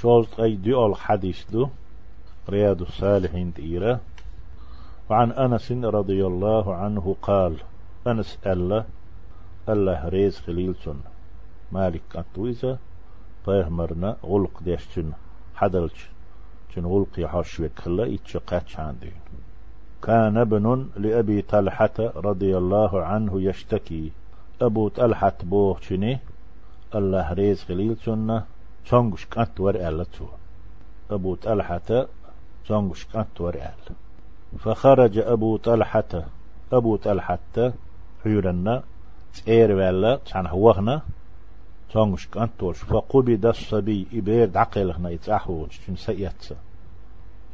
شولت أي ديول حديث دو رياض الصالحين تيرا وعن أنس رضي الله عنه قال أنس ألا الله ريز خليل سن مالك أنتويزا فيهمرنا غلق ديشتن حدلش تن غلق يحرش وكلا يتشقاتش عندين كان ابن لأبي طلحة رضي الله عنه يشتكي. أبو طلحة بوغشني الله ريز خليل سنة تونغش كانت ورقالة أبو طلحة تونغش كانت ورقالة فخرج أبو طلحة أبو طلحة حيرنا تير ولا تان هوغنا تونغش كانت ورش فقبض الصبي إبير عقلنا يتأحوج تن سيئت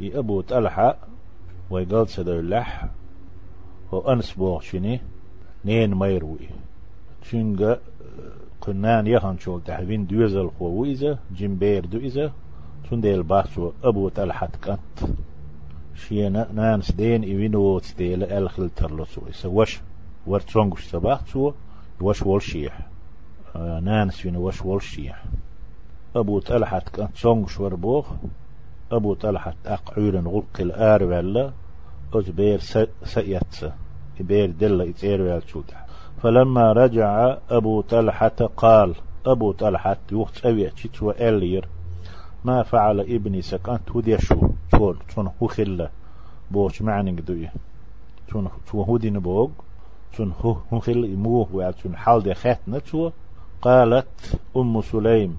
إي أبو طلحة ويقال سدو اللح هو أنس بوغشني نين ميروي شنغا قنان يهان شول تحوين دوزل خوويزة جنبير دوزة تنديل باسو أبو تلحت كانت شينا نانس دين إيوينو تستيل ألخل ترلسو إسا وش ورتسونغش سباحتسو وش والشيح آه نانس فين وش والشيح أبو تلحت كانت سونغش وربوخ أبو تلحت أقعول غلق الآر ولا أزبير سيئتس إبير دل إتير والشوتح فلما رجع أبو طلحة قال أبو طلحة يوخت أوي تشتو ألير ما فعل ابني سكانت هدي شو؟ تون تون هو خلة بوش معني قدوية. تون تو هودي نبوغ؟ تون هو هو خلة وعد تون حال دي خاتنا تشو قالت أم سليم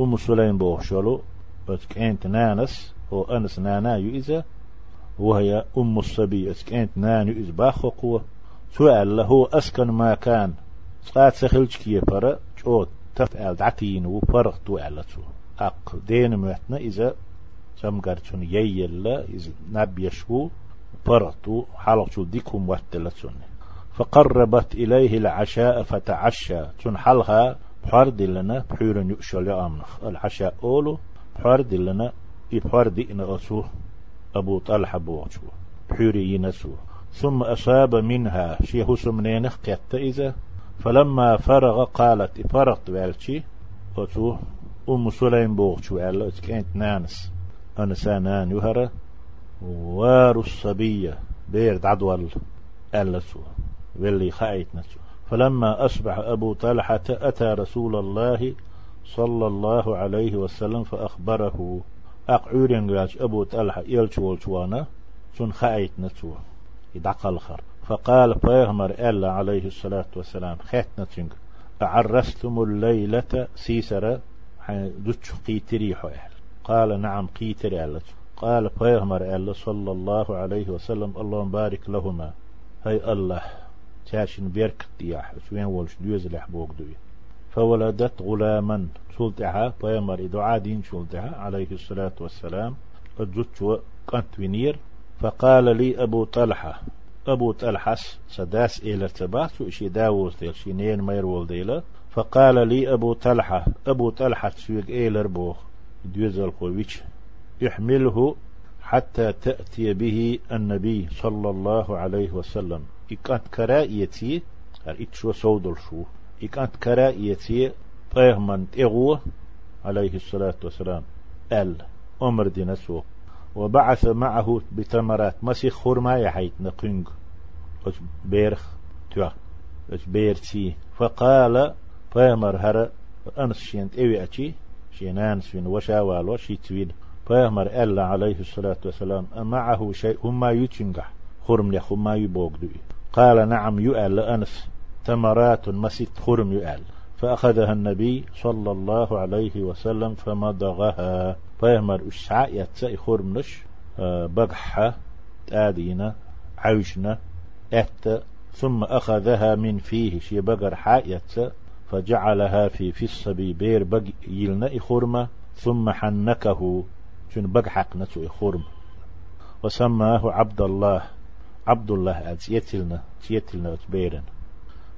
أم سليم بوغ شلو كانت نانس هو أنس نانا يؤذى وهي أم الصبي كانت نان يؤذى باخو قوة. سؤال له أسكن ما كان. سقات سخلج كي فرا جوت تفعل دعتين وفرق توعلتو أق دين مهتنا إذا سمقرتون ييلا إذا نبيشو فرقتو حلقتو ديكم واتلتون فقربت إليه العشاء فتعشى. تون حلها بحرد لنا بحور يؤشل أمنخ. العشاء أولو بحرد لنا بحرد إن أسو أبو طلحة بوغشو بحوري ينسو. ثم أصاب منها شيخ سمنين قيت إذا؟ فلما فرغ قالت فرغت والشي وتو أم سليم بوغش وعلا كانت نانس. أنا سانان يهرى وار الصبية بيرد عدوال ألسو واللي خايت نسو فلما أصبح أبو طلحة أتى رسول الله صلى الله عليه وسلم فأخبره. أقعورين أبو طلحة يلشوالشوانا سن خايت نسو يدعق الخر فقال بيغمر ألا عليه الصلاة والسلام خاتنا تنك أعرستم الليلة سيسرة دوتش قيتري حوال قال نعم قيتري ألا قال بيغمر ألا صلى الله عليه وسلم اللهم بارك لهما. هاي الله تاشن بيرك دياح سوين ولش دوز لحبوك دوي فولدت غلاما شلتها بيغمر دعاء دين شلتها عليه الصلاة والسلام. الجوتش كانت وينير فقال لي أبو طلحة أبو طلحة سداس إلى تبات وشي داوز ديل شينين مير ولديلا فقال لي أبو طلحة أبو طلحة سويق إلى ربوخ دوزل قويش يحمله حتى تأتي به النبي صلى الله عليه وسلم. إكانت كرائيتي إتشو سودل شو؟ إكانت كرائيتي طيهمن إغوه عليه الصلاة والسلام أل أمر دي نسوه وبعث معه بتمرات. مسيخ خرما يحيت نقنق. أش بيرخ توا. أش بيرتي فقال فامر هر أنس شينت إوي أتي شينانس فين وشاوال وشي تويد فامر ألا عليه الصلاة والسلام معه شيء هما يتنجح خرم لخ هما يبوغ دوي قال نعم يؤل أنس. تمرات مسيت خرم يؤل فأخذها النبي صلى الله عليه وسلم فمضغها. فيهمر أشعاء يتسأي خرمنش آه، بقحة تادينا عيشنا أت ثم أخذها من فيه شي بقر حائت فجعلها في في الصبي بير بق يلنا خرمة ثم حنكه شن بقحق نتو خرم وسماه عبد الله. عبد الله أتس يتلنا يتلنا بيرن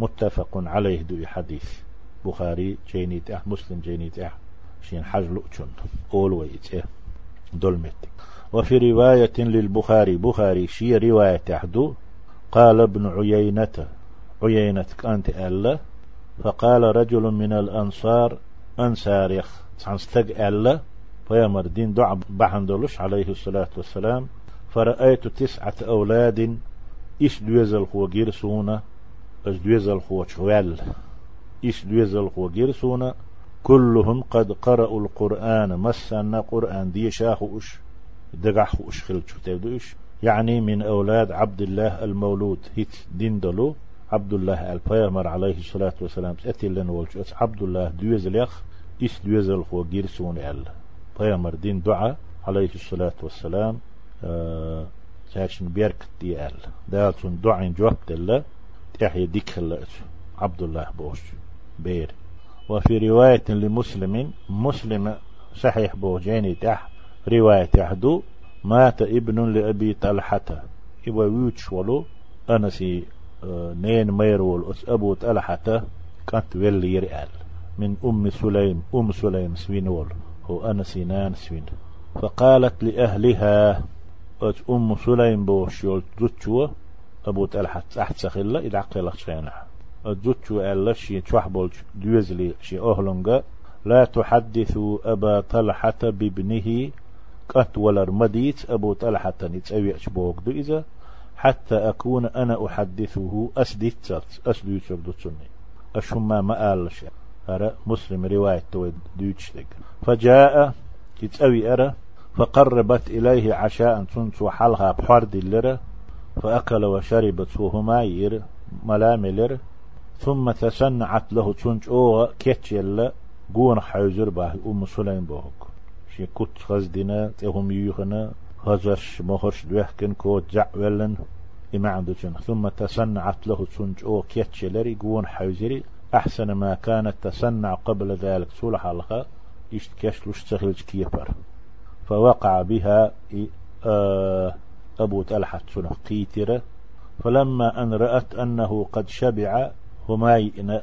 متفق عليه دو حديث. بخاري جينيت أح مسلم جينيت أح شين حج لؤشن أول ويت دولمت. وفي رواية للبخاري بخاري شي رواية تحدو قال ابن عيينة عيينة كانت ألا فقال رجل من الأنصار أنصار يخ تنستق ألا فيمر دين دعا بحندلش عليه الصلاة والسلام فرأيت تسعة أولاد إيش دوزل خو جيرسونا إيش دوزل خو شوال إيش دوزل خو جيرسونا كلهم قد قرأوا القرآن مسنا قرآن دي شاخوش دقحوش خلتشو تبدوش يعني من أولاد عبد الله المولود هيت دين دلو عبد الله البيامر عليه الصلاة والسلام أتلن والش عبد الله دوزل يخ إيش دوزل خو جيرسون ال. بيامر دين دعاء عليه الصلاة والسلام آه ساشن بيرك دي ال. دالتون دعين جواب دل تحيي ديك عبد الله بوش بير. وفي رواية لمسلم مسلم صحيح بوجيني تح رواية يحدو مات ابن لأبي طلحة. إبا ويوتش ولو أنا سي آه، نين ميرول أس أبو طلحة كانت ويلي يرئال من أم سليم أم سليم سوينول هو أنا سينان سوين. فقالت لأهلها أم سليم بوشيول زوتشو أبو طلحة تحت سخلة إذا عقلت شينها الزوتشو ألا شي تشوحبولج دوزلي شي أهلنغا لا تحدثوا أبا طلحة بابنه قت ولر مديت أبو طلحة نتسوي أشبوك دو حتى أكون أنا أحدثه أسديت تات أسديت تسني أشما ما قال شيء أرى مسلم رواية تويد دوتش فجاء يتسوي أرى. فقربت إليه عشاء تنس وحلها بحرد اللرة فأكل وشربت وهما ير. ملاملر. ثم تسنعت له تنج أو كيتش يلا قون حيزر باه أم سليم بوك. شي كت خزدنا تهم يوخنا هزش مهرش دوحكن كو جعولن إما عنده ثم تسنعت له تنج أو كيتش لري قون حيزري أحسن ما كانت تسنع قبل ذلك سولح الله. اشتكش لش تخلج كيبر. فوقع بها أبو تلحة سنة قيترة فلما أن رأت أنه قد شبع هماي إن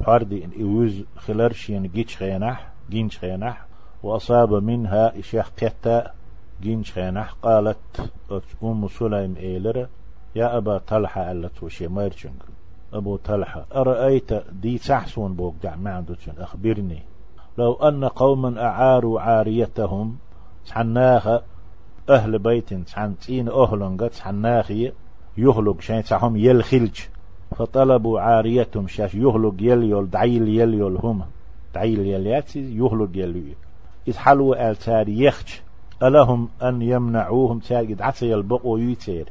بحردي إن إيوز خلرشين جيتش خينح جينش خينح. وأصاب منها إشيخ قتا جينش خينح. قالت أم سليم إيلر يا أبا طلحة ألا توشي ميرجنج أبو طلحة أرأيت دي تحسون بوك دع ما أخبرني. لو أن قوما أعاروا عاريتهم تحناها أهل بيت تحن تين أهلنغ تحناخي يهلق شين تحهم يلخلج. فطلبوا عاريتهم شاش يهلق يليول دعيل يليول هم. دعيل يلياتي يهلق يليول آل يخش. ألهم أن يمنعوهم تاري دعسي البقو يتير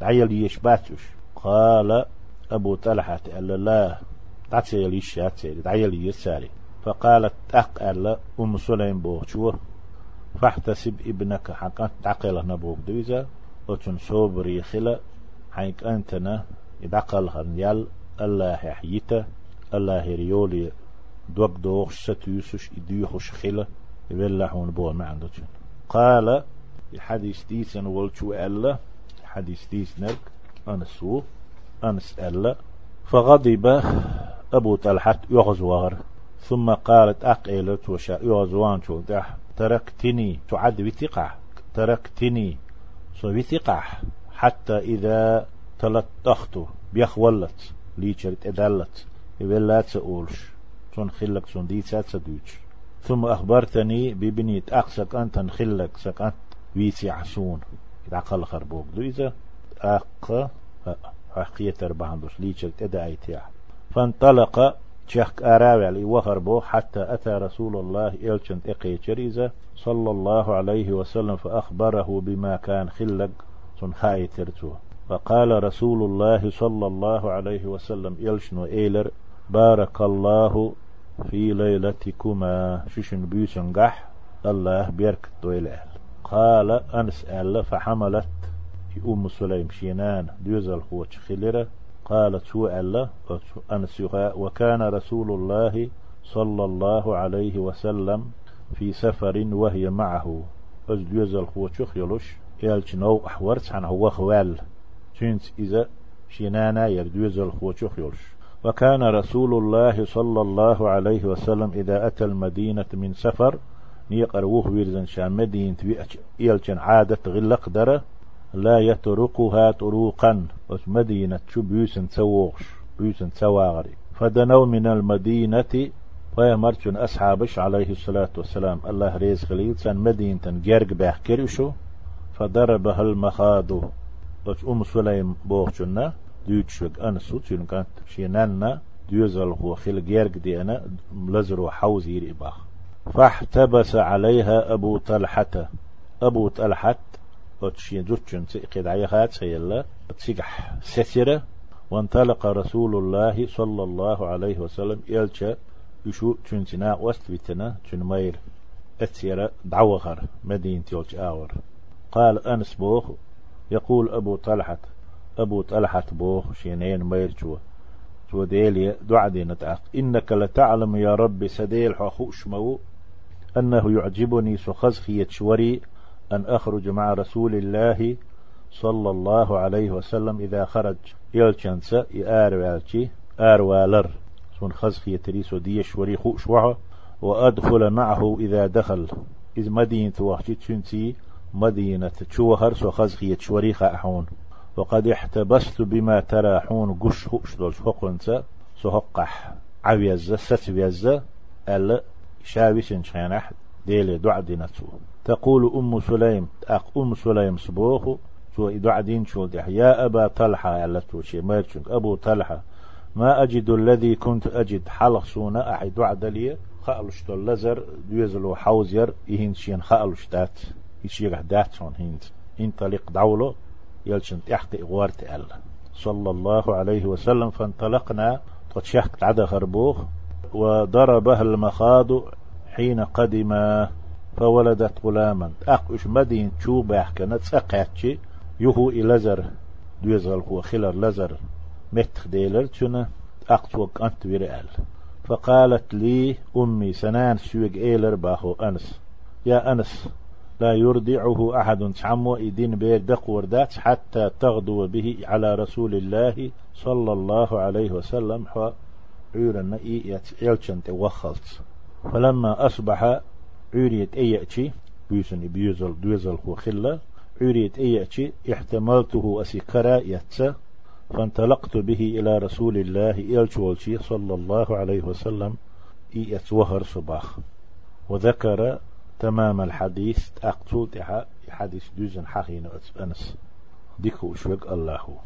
دعيل يشباتوش. قال أبو طلحة قال لا. دعسي يليشاتي دعيل يساري. فقالت أقل أم سليم بوشور فاحتسب ابنك حقا. تعقل نبوك دويزا وتن صوبري خلا. حيك أنتنا. يدعقل هرنيال الله يحييته الله يريولي دوك دوغ ستيوسش إديوخش خلا يبلحون بو ما عنده قال الحديث ديس ولشو ألا حديث ديس نرك أنا سو أنس ألا فغضب أبو طلحة يغزوار. ثم قالت أقيلت وشا يغزوان شو؟ دح تركتني. تعد وثقة تركتني. سو وثقة حتى إذا تلطخت بيخولت ليشرت إدلت يبل لا تقولش تون خلك تون دي تدوش ثم أخبرتني ببنيت أقسك أنت نخلك سك ويسي عسون. إذا قل خربوك دو إذا أق حقية أربعة دوش ليشرت إدا أيتيا. فانطلق شخ أراوي علي وخربو حتى أتى رسول الله إلشن إقي شريزة صلى الله عليه وسلم فأخبره بما كان خلق سن ترتو فقال رسول الله صلى الله عليه وسلم إلشن إيلر؟ بارك الله في ليلتكما. ششن بيسن قح؟ الله بيرك طويل قال أنس ألا فحملت أم سليم شينان دوزل خوش خلره قالت شو ألا أنسها وكان رسول الله صلى الله عليه وسلم في سفر وهي معه. أجل هو شخ يلوش يالش نو أحورت؟ عن هو خوال. شنت إذا شنانا يردوزل هو شخ يلوش وكان رسول الله صلى الله عليه وسلم إذا أتى المدينة من سفر نيقروه ويرزن شام مدينة يلشن عادة غلق دره لا يتركها طروقا. مدينة شو بيوسن تسوغش بيوسن تسواغري فدنوا من المدينة ويمرتون أصحابش عليه الصلاة والسلام الله ريز خليل سان مدينة جرق باح كرشو فضربها المخاض. سليم بوخشنا ديوتشوك أنسو تشون كانت شينانا ديوزل هو خل جرق دي أنا ملزر حوزي ريباخ فاحتبس عليها أبو طلحة أبو طلحة وتشين زوتشن تقيد عيخات سيلا تسيقح سترة وانطلق رسول الله صلى الله عليه وسلم إلشا يشو تشنتنا وست بيتنا تشن مير أتسيرة دعوغر مدينة يولش آور قال أنس بوخ يقول أبو طلحة أبو طلحة بوخ شينين مير جوا. تو ديلي دعدي نتعق إنك لتعلم يا رب سديل حخوش مو أنه يعجبني سخزخية شوري أن أخرج مع رسول الله صلى الله عليه وسلم إذا خرج. يلشنسا يآر والشي آر والر سون خزخية تريسو ديش وري خوش وأدخل معه إذا دخل. إذ مدينة وحشي تشنسي مدينة تشوهر سو خزخية شوريخ أحون وقد احتبست بما تراحون قش خوش دولش حقنسا سهقح. عويزة ستويزة ألا شاويسن شينح ديلي دعدينتو تقول أم سليم أخ أم سليم سبوخ شو دعدين شو يا أبا طلحة علتو شي ميرشنك. أبو طلحة ما أجد الذي كنت أجد حلق سونا. أحي دعد لي خالش لزر ديزلو حوزير يهين شين خالش دات. يشيغ دات شون هينت انطلق دولو يلشن تحت إغوارت أل. صلى الله عليه وسلم فانطلقنا تشحك عدا خربوخ وضربها المخاض حين قدم فولدت غلاما. أقش مدين تشوب أحكنا تسقعتشي يهو إلزر. دوزغل هو خلر لزر. متخ ديلر تشنا أقتوك أنت ورئال فقالت لي أمي سنان سويق إيلر باهو أنس. يا أنس لا يرضعه أحد. تعمو إدين بير دق وردات حتى تغدو به على رسول الله صلى الله عليه وسلم. حو عيرنا يلشنت وخلت فلما أصبح عريت أيأتي بيسن بيوزل دوزل هو خلة. عريت أيأتي احتملته أسكرا يتسا فانطلقت به إلى رسول الله إلشولشي صلى الله عليه وسلم. إيأت وهر صباح. وذكر تمام الحديث. أقتل حديث دوزن حقين أنس. ديكو شوك الله.